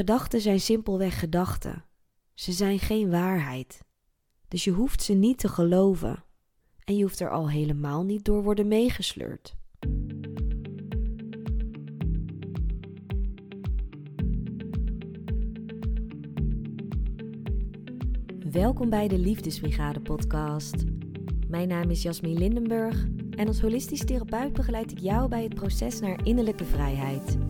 Gedachten zijn simpelweg gedachten. Ze zijn geen waarheid. Dus je hoeft ze niet te geloven. En je hoeft er al helemaal niet door worden meegesleurd. Welkom bij de Liefdesbrigade podcast. Mijn naam is Jasmin Lindenburg en als holistisch therapeut begeleid ik jou bij het proces naar innerlijke vrijheid.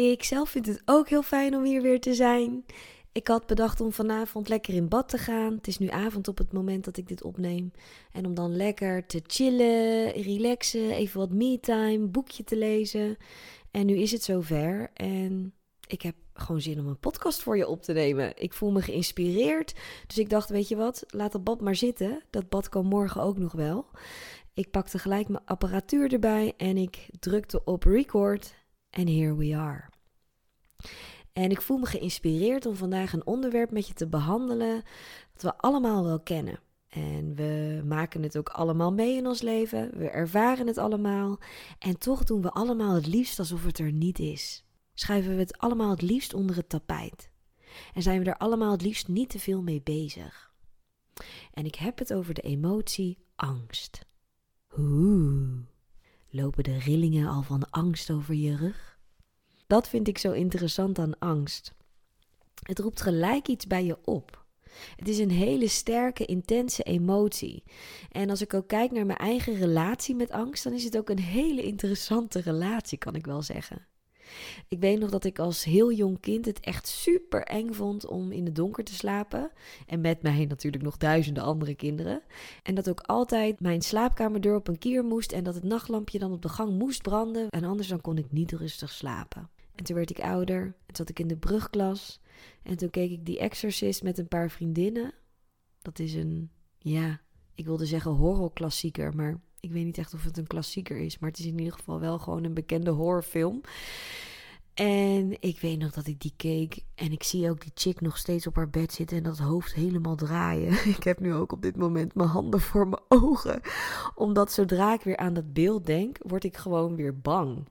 Ik zelf vind het ook heel fijn om hier weer te zijn. Ik had bedacht om vanavond lekker in bad te gaan. Het is nu avond op het moment dat ik dit opneem. En om dan lekker te chillen, relaxen, even wat me-time, boekje te lezen. En nu is het zover en ik heb gewoon zin om een podcast voor je op te nemen. Ik voel me geïnspireerd. Dus ik dacht, weet je wat, laat dat bad maar zitten. Dat bad kan morgen ook nog wel. Ik pakte gelijk mijn apparatuur erbij en ik drukte op record. En here we are. En ik voel me geïnspireerd om vandaag een onderwerp met je te behandelen dat we allemaal wel kennen. En we maken het ook allemaal mee in ons leven. We ervaren het allemaal. En toch doen we allemaal het liefst alsof het er niet is. Schuiven we het allemaal het liefst onder het tapijt. En zijn we er allemaal het liefst niet te veel mee bezig. En ik heb het over de emotie angst. Oeh. Lopen de rillingen al van angst over je rug? Dat vind ik zo interessant aan angst. Het roept gelijk iets bij je op. Het is een hele sterke, intense emotie. En als ik ook kijk naar mijn eigen relatie met angst, dan is het ook een hele interessante relatie, kan ik wel zeggen. Ik weet nog dat ik als heel jong kind het echt super eng vond om in het donker te slapen. En met mij natuurlijk nog duizenden andere kinderen. En dat ook altijd mijn slaapkamerdeur op een kier moest en dat het nachtlampje dan op de gang moest branden. En anders dan kon ik niet rustig slapen. En toen werd ik ouder. En zat ik in de brugklas. En toen keek ik die Exorcist met een paar vriendinnen. Dat is een, ja, ik wilde zeggen horrorklassieker, maar ik weet niet echt of het een klassieker is, maar het is in ieder geval wel gewoon een bekende horrorfilm. En ik weet nog dat ik die keek en ik zie ook die chick nog steeds op haar bed zitten en dat hoofd helemaal draaien. Ik heb nu ook op dit moment mijn handen voor mijn ogen, omdat zodra ik weer aan dat beeld denk, word ik gewoon weer bang.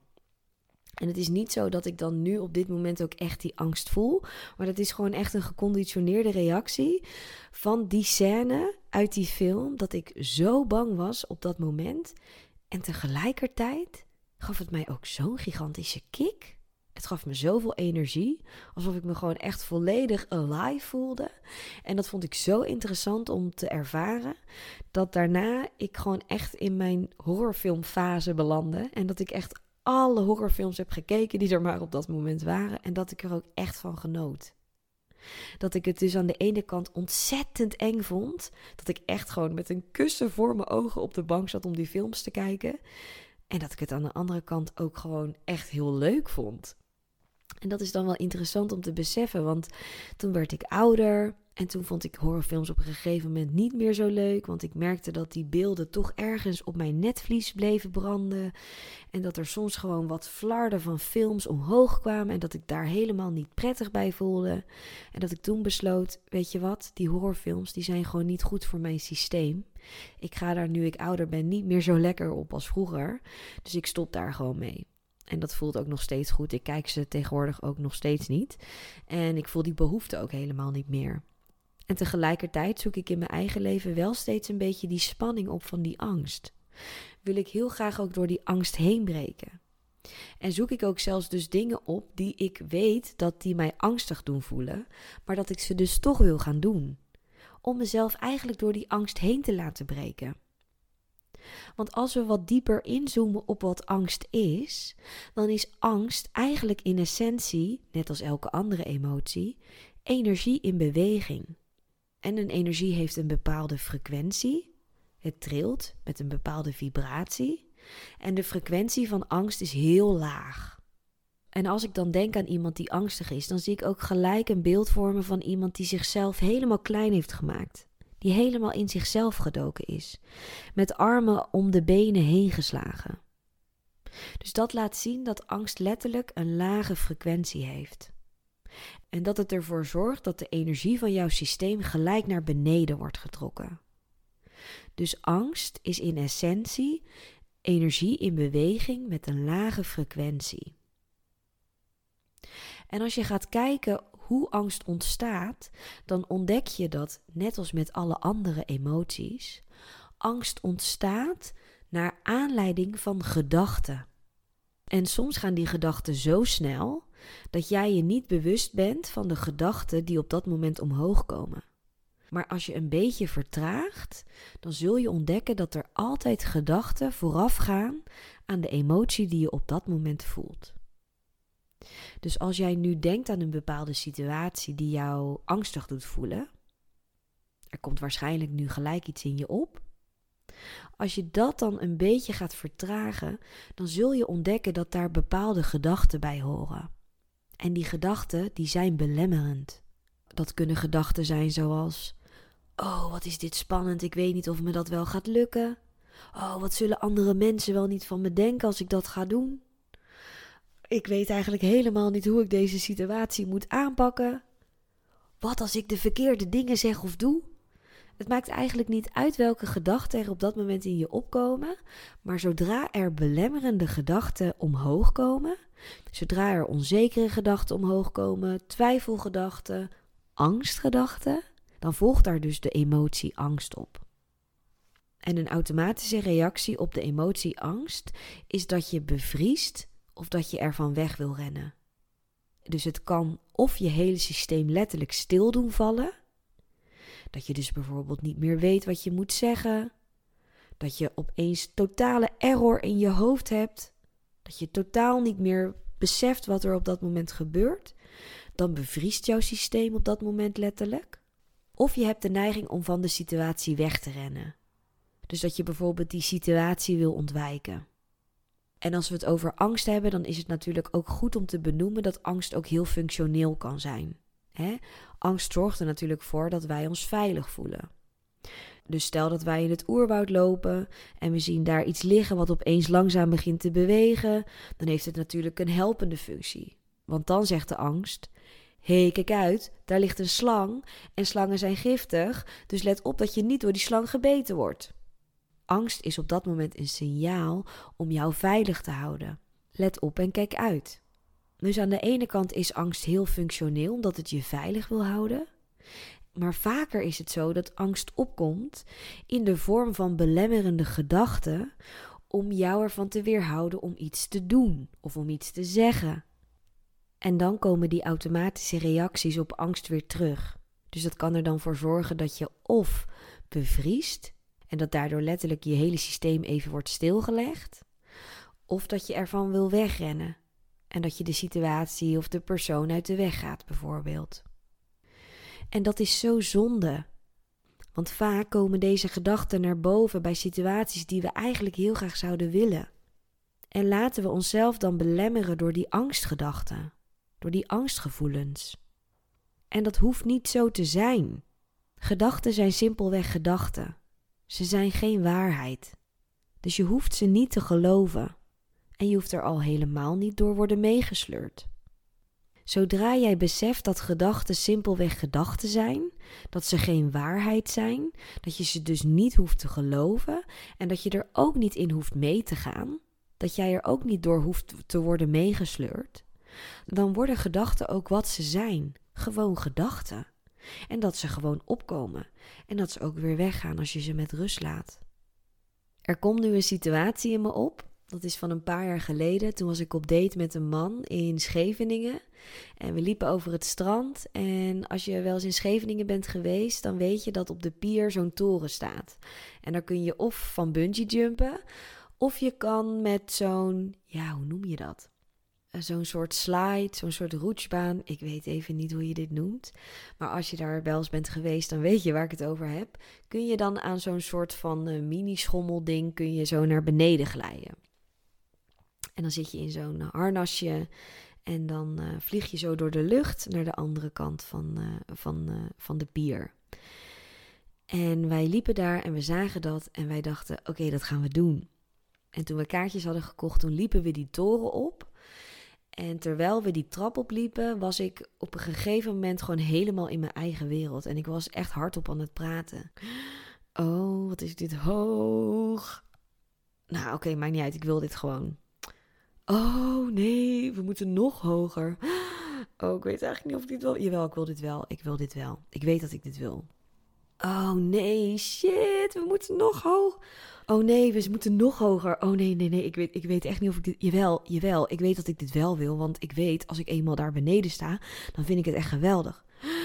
En het is niet zo dat ik dan nu op dit moment ook echt die angst voel. Maar dat is gewoon echt een geconditioneerde reactie van die scène uit die film. Dat ik zo bang was op dat moment. En tegelijkertijd gaf het mij ook zo'n gigantische kick. Het gaf me zoveel energie. Alsof ik me gewoon echt volledig alive voelde. En dat vond ik zo interessant om te ervaren. Dat daarna ik gewoon echt in mijn horrorfilmfase belandde. En dat ik echt alle horrorfilms heb gekeken die er maar op dat moment waren. En dat ik er ook echt van genoot. Dat ik het dus aan de ene kant ontzettend eng vond. Dat ik echt gewoon met een kussen voor mijn ogen op de bank zat om die films te kijken. En dat ik het aan de andere kant ook gewoon echt heel leuk vond. En dat is dan wel interessant om te beseffen, want toen werd ik ouder. En toen vond ik horrorfilms op een gegeven moment niet meer zo leuk. Want ik merkte dat die beelden toch ergens op mijn netvlies bleven branden. En dat er soms gewoon wat flarden van films omhoog kwamen. En dat ik daar helemaal niet prettig bij voelde. En dat ik toen besloot: weet je wat, die horrorfilms die zijn gewoon niet goed voor mijn systeem. Ik ga daar nu ik ouder ben niet meer zo lekker op als vroeger. Dus ik stop daar gewoon mee. En dat voelt ook nog steeds goed. Ik kijk ze tegenwoordig ook nog steeds niet. En ik voel die behoefte ook helemaal niet meer. En tegelijkertijd zoek ik in mijn eigen leven wel steeds een beetje die spanning op van die angst. Wil ik heel graag ook door die angst heen breken. En zoek ik ook zelfs dus dingen op die ik weet dat die mij angstig doen voelen, maar dat ik ze dus toch wil gaan doen. Om mezelf eigenlijk door die angst heen te laten breken. Want als we wat dieper inzoomen op wat angst is, dan is angst eigenlijk in essentie, net als elke andere emotie, energie in beweging. En een energie heeft een bepaalde frequentie. Het trilt met een bepaalde vibratie. En de frequentie van angst is heel laag. En als ik dan denk aan iemand die angstig is, dan zie ik ook gelijk een beeld vormen van iemand die zichzelf helemaal klein heeft gemaakt. Die helemaal in zichzelf gedoken is. Met armen om de benen heen geslagen. Dus dat laat zien dat angst letterlijk een lage frequentie heeft. En dat het ervoor zorgt dat de energie van jouw systeem gelijk naar beneden wordt getrokken. Dus angst is in essentie energie in beweging met een lage frequentie. En als je gaat kijken hoe angst ontstaat, dan ontdek je dat, net als met alle andere emoties, angst ontstaat naar aanleiding van gedachten. En soms gaan die gedachten zo snel dat jij je niet bewust bent van de gedachten die op dat moment omhoog komen. Maar als je een beetje vertraagt, dan zul je ontdekken dat er altijd gedachten voorafgaan aan de emotie die je op dat moment voelt. Dus als jij nu denkt aan een bepaalde situatie die jou angstig doet voelen, er komt waarschijnlijk nu gelijk iets in je op. Als je dat dan een beetje gaat vertragen, dan zul je ontdekken dat daar bepaalde gedachten bij horen. En die gedachten, die zijn belemmerend. Dat kunnen gedachten zijn zoals: Oh, wat is dit spannend, ik weet niet of me dat wel gaat lukken. Oh, wat zullen andere mensen wel niet van me denken als ik dat ga doen? Ik weet eigenlijk helemaal niet hoe ik deze situatie moet aanpakken. Wat als ik de verkeerde dingen zeg of doe? Het maakt eigenlijk niet uit welke gedachten er op dat moment in je opkomen, maar zodra er belemmerende gedachten omhoog komen, zodra er onzekere gedachten omhoog komen, twijfelgedachten, angstgedachten, dan volgt daar dus de emotie angst op. En een automatische reactie op de emotie angst is dat je bevriest of dat je ervan weg wil rennen. Dus het kan of je hele systeem letterlijk stil doen vallen, dat je dus bijvoorbeeld niet meer weet wat je moet zeggen, dat je opeens totale error in je hoofd hebt, dat je totaal niet meer beseft wat er op dat moment gebeurt, dan bevriest jouw systeem op dat moment letterlijk. Of je hebt de neiging om van de situatie weg te rennen. Dus dat je bijvoorbeeld die situatie wil ontwijken. En als we het over angst hebben, dan is het natuurlijk ook goed om te benoemen dat angst ook heel functioneel kan zijn. Hè? Angst zorgt er natuurlijk voor dat wij ons veilig voelen. Dus stel dat wij in het oerwoud lopen en we zien daar iets liggen wat opeens langzaam begint te bewegen, dan heeft het natuurlijk een helpende functie. Want dan zegt de angst: Hé, hey, kijk uit, daar ligt een slang en slangen zijn giftig, dus let op dat je niet door die slang gebeten wordt. Angst is op dat moment een signaal om jou veilig te houden. Let op en kijk uit. Dus aan de ene kant is angst heel functioneel omdat het je veilig wil houden. Maar vaker is het zo dat angst opkomt in de vorm van belemmerende gedachten om jou ervan te weerhouden om iets te doen of om iets te zeggen. En dan komen die automatische reacties op angst weer terug. Dus dat kan er dan voor zorgen dat je of bevriest en dat daardoor letterlijk je hele systeem even wordt stilgelegd, of dat je ervan wil wegrennen en dat je de situatie of de persoon uit de weg gaat, bijvoorbeeld. En dat is zo zonde. Want vaak komen deze gedachten naar boven bij situaties die we eigenlijk heel graag zouden willen. En laten we onszelf dan belemmeren door die angstgedachten, door die angstgevoelens. En dat hoeft niet zo te zijn. Gedachten zijn simpelweg gedachten. Ze zijn geen waarheid. Dus je hoeft ze niet te geloven. En je hoeft er al helemaal niet door worden meegesleurd. Zodra jij beseft dat gedachten simpelweg gedachten zijn, dat ze geen waarheid zijn, dat je ze dus niet hoeft te geloven en dat je er ook niet in hoeft mee te gaan, dat jij er ook niet door hoeft te worden meegesleurd, dan worden gedachten ook wat ze zijn: gewoon gedachten. En dat ze gewoon opkomen en dat ze ook weer weggaan als je ze met rust laat. Er komt nu een situatie in me op dat is van een paar jaar geleden. Toen was ik op date met een man in Scheveningen. En we liepen over het strand. En als je wel eens in Scheveningen bent geweest, dan weet je dat op de pier zo'n toren staat. En daar kun je of van bungee jumpen, of je kan met zo'n, ja, hoe noem je dat? Eh, zo'n soort slide, zo'n soort roetsbaan. Ik weet even niet hoe je dit noemt. Maar als je daar wel eens bent geweest, dan weet je waar ik het over heb. Kun je dan aan zo'n soort van uh, mini-schommelding kun je zo naar beneden glijden. En dan zit je in zo'n harnasje En dan uh, vlieg je zo door de lucht naar de andere kant van, uh, van, van de pier. En wij liepen daar en we zagen dat en wij dachten: oké, dat gaan we doen. En toen we kaartjes hadden gekocht, toen liepen we die toren op. En terwijl we die trap opliepen, was ik op een gegeven moment gewoon helemaal in mijn eigen wereld. En ik was echt hardop aan het praten. Oh, wat is dit hoog. Nou, oké, maakt niet uit. Ik wil dit gewoon. Oh nee, we moeten nog hoger. Oh, ik weet eigenlijk niet of ik dit wil. Jawel, ik wil dit wel. Ik wil dit wel. Ik weet dat ik dit wil. Oh nee, shit, we moeten nog hoger. Oh nee, we moeten nog hoger. Oh nee, nee, nee, ik weet, ik weet echt niet of ik dit... Jawel, jawel, ik weet dat ik dit wel wil. Want ik weet, als ik eenmaal daar beneden sta, dan vind ik het echt geweldig.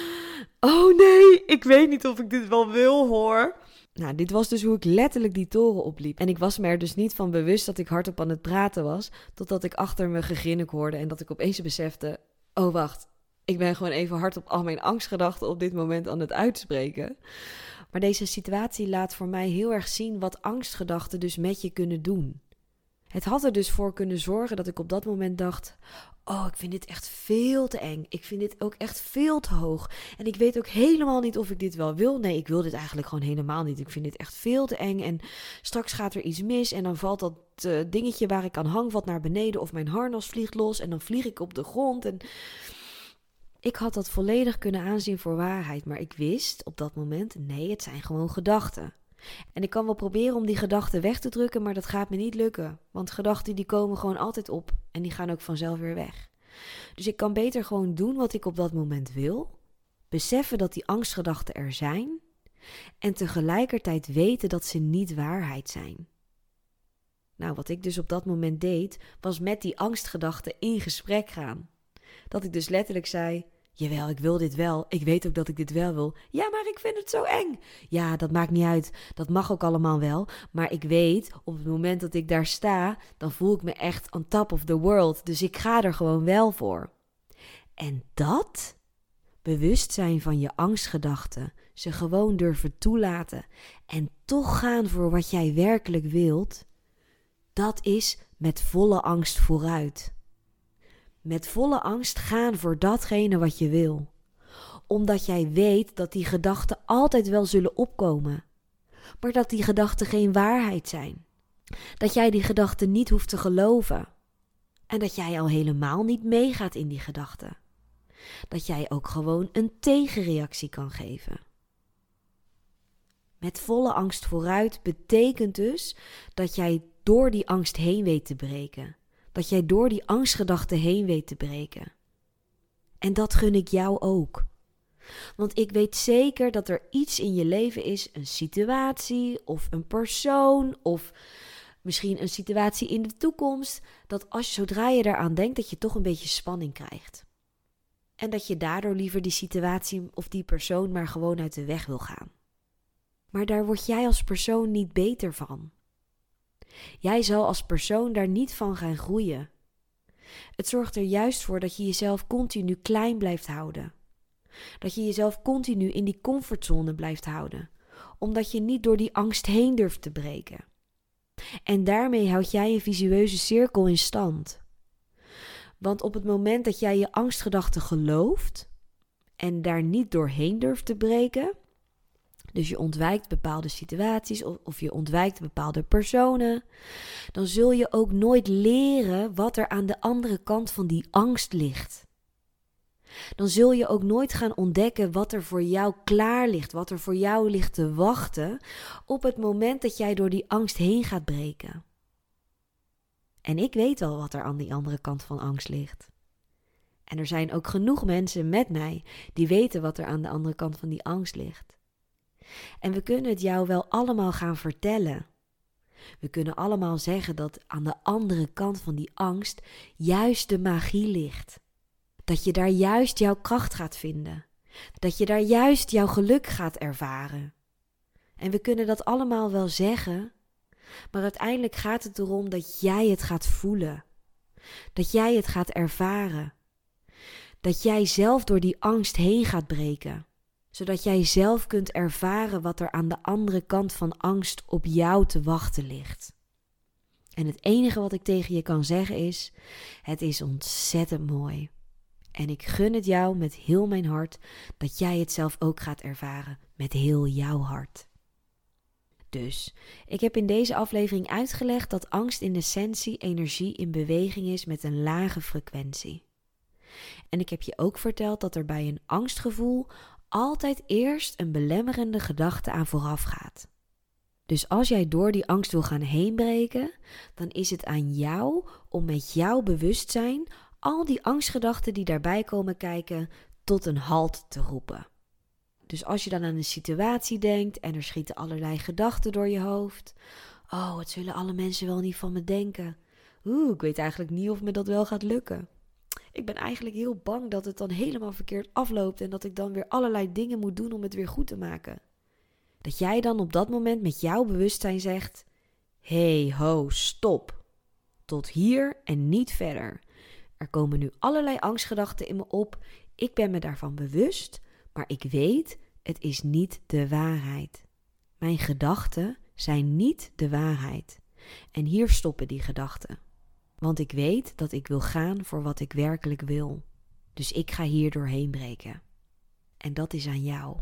Oh nee, ik weet niet of ik dit wel wil hoor. Nou, dit was dus hoe ik letterlijk die toren opliep. En ik was me er dus niet van bewust dat ik hardop aan het praten was, totdat ik achter me gegrinnik hoorde en dat ik opeens besefte: oh wacht, ik ben gewoon even hardop al mijn angstgedachten op dit moment aan het uitspreken. Maar deze situatie laat voor mij heel erg zien wat angstgedachten dus met je kunnen doen. Het had er dus voor kunnen zorgen dat ik op dat moment dacht: Oh, ik vind dit echt veel te eng. Ik vind dit ook echt veel te hoog. En ik weet ook helemaal niet of ik dit wel wil. Nee, ik wil dit eigenlijk gewoon helemaal niet. Ik vind dit echt veel te eng. En straks gaat er iets mis. En dan valt dat uh, dingetje waar ik aan hang wat naar beneden. Of mijn harnas vliegt los. En dan vlieg ik op de grond. En ik had dat volledig kunnen aanzien voor waarheid. Maar ik wist op dat moment: nee, het zijn gewoon gedachten. En ik kan wel proberen om die gedachten weg te drukken, maar dat gaat me niet lukken. Want gedachten die komen gewoon altijd op en die gaan ook vanzelf weer weg. Dus ik kan beter gewoon doen wat ik op dat moment wil. Beseffen dat die angstgedachten er zijn. En tegelijkertijd weten dat ze niet waarheid zijn. Nou, wat ik dus op dat moment deed, was met die angstgedachten in gesprek gaan. Dat ik dus letterlijk zei: Jawel, ik wil dit wel. Ik weet ook dat ik dit wel wil. Ja, maar ik vind het zo eng. Ja, dat maakt niet uit. Dat mag ook allemaal wel. Maar ik weet, op het moment dat ik daar sta, dan voel ik me echt on top of the world. Dus ik ga er gewoon wel voor. En dat, bewustzijn van je angstgedachten, ze gewoon durven toelaten en toch gaan voor wat jij werkelijk wilt, dat is met volle angst vooruit met volle angst gaan voor datgene wat je wil. Omdat jij weet dat die gedachten altijd wel zullen opkomen, maar dat die gedachten geen waarheid zijn. Dat jij die gedachten niet hoeft te geloven. En dat jij al helemaal niet meegaat in die gedachten. Dat jij ook gewoon een tegenreactie kan geven. Met volle angst vooruit betekent dus dat jij door die angst heen weet te breken dat jij door die angstgedachten heen weet te breken. En dat gun ik jou ook. Want ik weet zeker dat er iets in je leven is, een situatie of een persoon of misschien een situatie in de toekomst, dat als zodra je daaraan denkt, dat je toch een beetje spanning krijgt. En dat je daardoor liever die situatie of die persoon maar gewoon uit de weg wil gaan. Maar daar word jij als persoon niet beter van. Jij zal als persoon daar niet van gaan groeien. Het zorgt er juist voor dat je jezelf continu klein blijft houden. Dat je jezelf continu in die comfortzone blijft houden, omdat je niet door die angst heen durft te breken. En daarmee houd jij een visueuze cirkel in stand. Want op het moment dat jij je angstgedachten gelooft en daar niet doorheen durft te breken, dus je ontwijkt bepaalde situaties of, of, je ontwijkt bepaalde personen, dan zul je ook nooit leren wat er aan de andere kant van die angst ligt. Dan zul je ook nooit gaan ontdekken wat er voor jou klaar ligt, wat er voor jou ligt te wachten op het moment dat jij door die angst heen gaat breken. En ik weet wel wat er aan die andere kant van angst ligt. En er zijn ook genoeg mensen met mij die weten wat er aan de andere kant van die angst ligt. En we kunnen het jou wel allemaal gaan vertellen. We kunnen allemaal zeggen dat aan de andere kant van die angst juist de magie ligt. Dat je daar juist jouw kracht gaat vinden. Dat je daar juist jouw geluk gaat ervaren. En we kunnen dat allemaal wel zeggen, maar uiteindelijk gaat het erom dat jij het gaat voelen. Dat jij het gaat ervaren. Dat jij zelf door die angst heen gaat breken zodat jij zelf kunt ervaren wat er aan de andere kant van angst op jou te wachten ligt. En het enige wat ik tegen je kan zeggen is: het is ontzettend mooi. En ik gun het jou met heel mijn hart dat jij het zelf ook gaat ervaren met heel jouw hart. Dus, ik heb in deze aflevering uitgelegd dat angst in essentie energie in beweging is met een lage frequentie. En ik heb je ook verteld dat er bij een angstgevoel altijd eerst een belemmerende gedachte aan vooraf gaat. Dus als jij door die angst wil gaan heenbreken, dan is het aan jou om met jouw bewustzijn al die angstgedachten die daarbij komen kijken tot een halt te roepen. Dus als je dan aan een situatie denkt en er schieten allerlei gedachten door je hoofd. Oh, wat zullen alle mensen wel niet van me denken? Oeh, ik weet eigenlijk niet of me dat wel gaat lukken. Ik ben eigenlijk heel bang dat het dan helemaal verkeerd afloopt en dat ik dan weer allerlei dingen moet doen om het weer goed te maken. Dat jij dan op dat moment met jouw bewustzijn zegt: hey, ho, stop. Tot hier en niet verder. Er komen nu allerlei angstgedachten in me op. Ik ben me daarvan bewust, maar ik weet, het is niet de waarheid. Mijn gedachten zijn niet de waarheid. En hier stoppen die gedachten. Want ik weet dat ik wil gaan voor wat ik werkelijk wil. Dus ik ga hier doorheen breken. En dat is aan jou.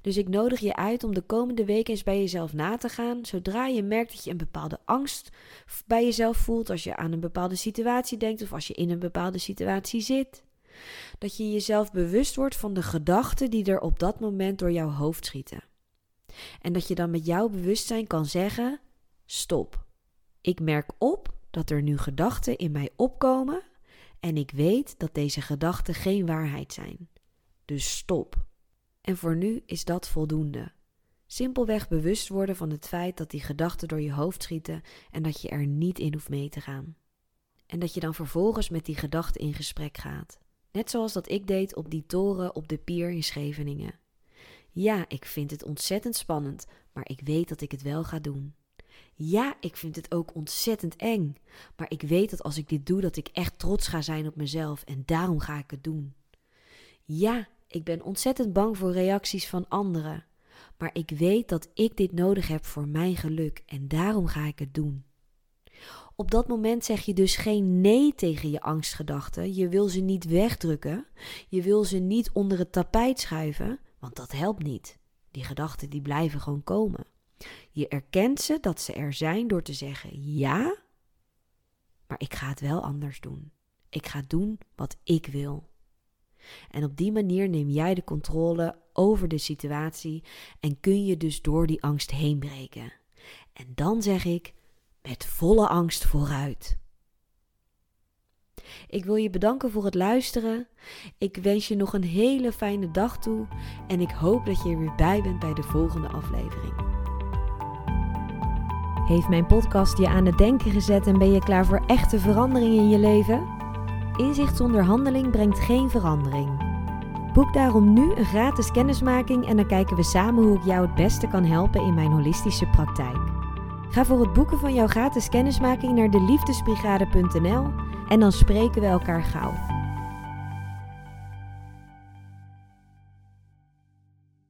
Dus ik nodig je uit om de komende week eens bij jezelf na te gaan. Zodra je merkt dat je een bepaalde angst bij jezelf voelt, als je aan een bepaalde situatie denkt of als je in een bepaalde situatie zit. Dat je jezelf bewust wordt van de gedachten die er op dat moment door jouw hoofd schieten. En dat je dan met jouw bewustzijn kan zeggen: stop. Ik merk op dat er nu gedachten in mij opkomen en ik weet dat deze gedachten geen waarheid zijn. Dus stop. En voor nu is dat voldoende. Simpelweg bewust worden van het feit dat die gedachten door je hoofd schieten en dat je er niet in hoeft mee te gaan. En dat je dan vervolgens met die gedachten in gesprek gaat. Net zoals dat ik deed op die toren op de pier in Scheveningen. Ja, ik vind het ontzettend spannend, maar ik weet dat ik het wel ga doen. Ja, ik vind het ook ontzettend eng, maar ik weet dat als ik dit doe, dat ik echt trots ga zijn op mezelf en daarom ga ik het doen. Ja, ik ben ontzettend bang voor reacties van anderen, maar ik weet dat ik dit nodig heb voor mijn geluk en daarom ga ik het doen. Op dat moment zeg je dus geen nee tegen je angstgedachten. Je wil ze niet wegdrukken. Je wil ze niet onder het tapijt schuiven, want dat helpt niet. Die gedachten die blijven gewoon komen. Je erkent ze dat ze er zijn door te zeggen ja, maar ik ga het wel anders doen. Ik ga doen wat ik wil. En op die manier neem jij de controle over de situatie en kun je dus door die angst heen breken. En dan zeg ik met volle angst vooruit. Ik wil je bedanken voor het luisteren. Ik wens je nog een hele fijne dag toe en ik hoop dat je er weer bij bent bij de volgende aflevering. Heeft mijn podcast je aan het denken gezet en ben je klaar voor echte verandering in je leven? Inzicht zonder handeling brengt geen verandering. Boek daarom nu een gratis kennismaking en dan kijken we samen hoe ik jou het beste kan helpen in mijn holistische praktijk. Ga voor het boeken van jouw gratis kennismaking naar deliefdesbrigade.nl en dan spreken we elkaar gauw.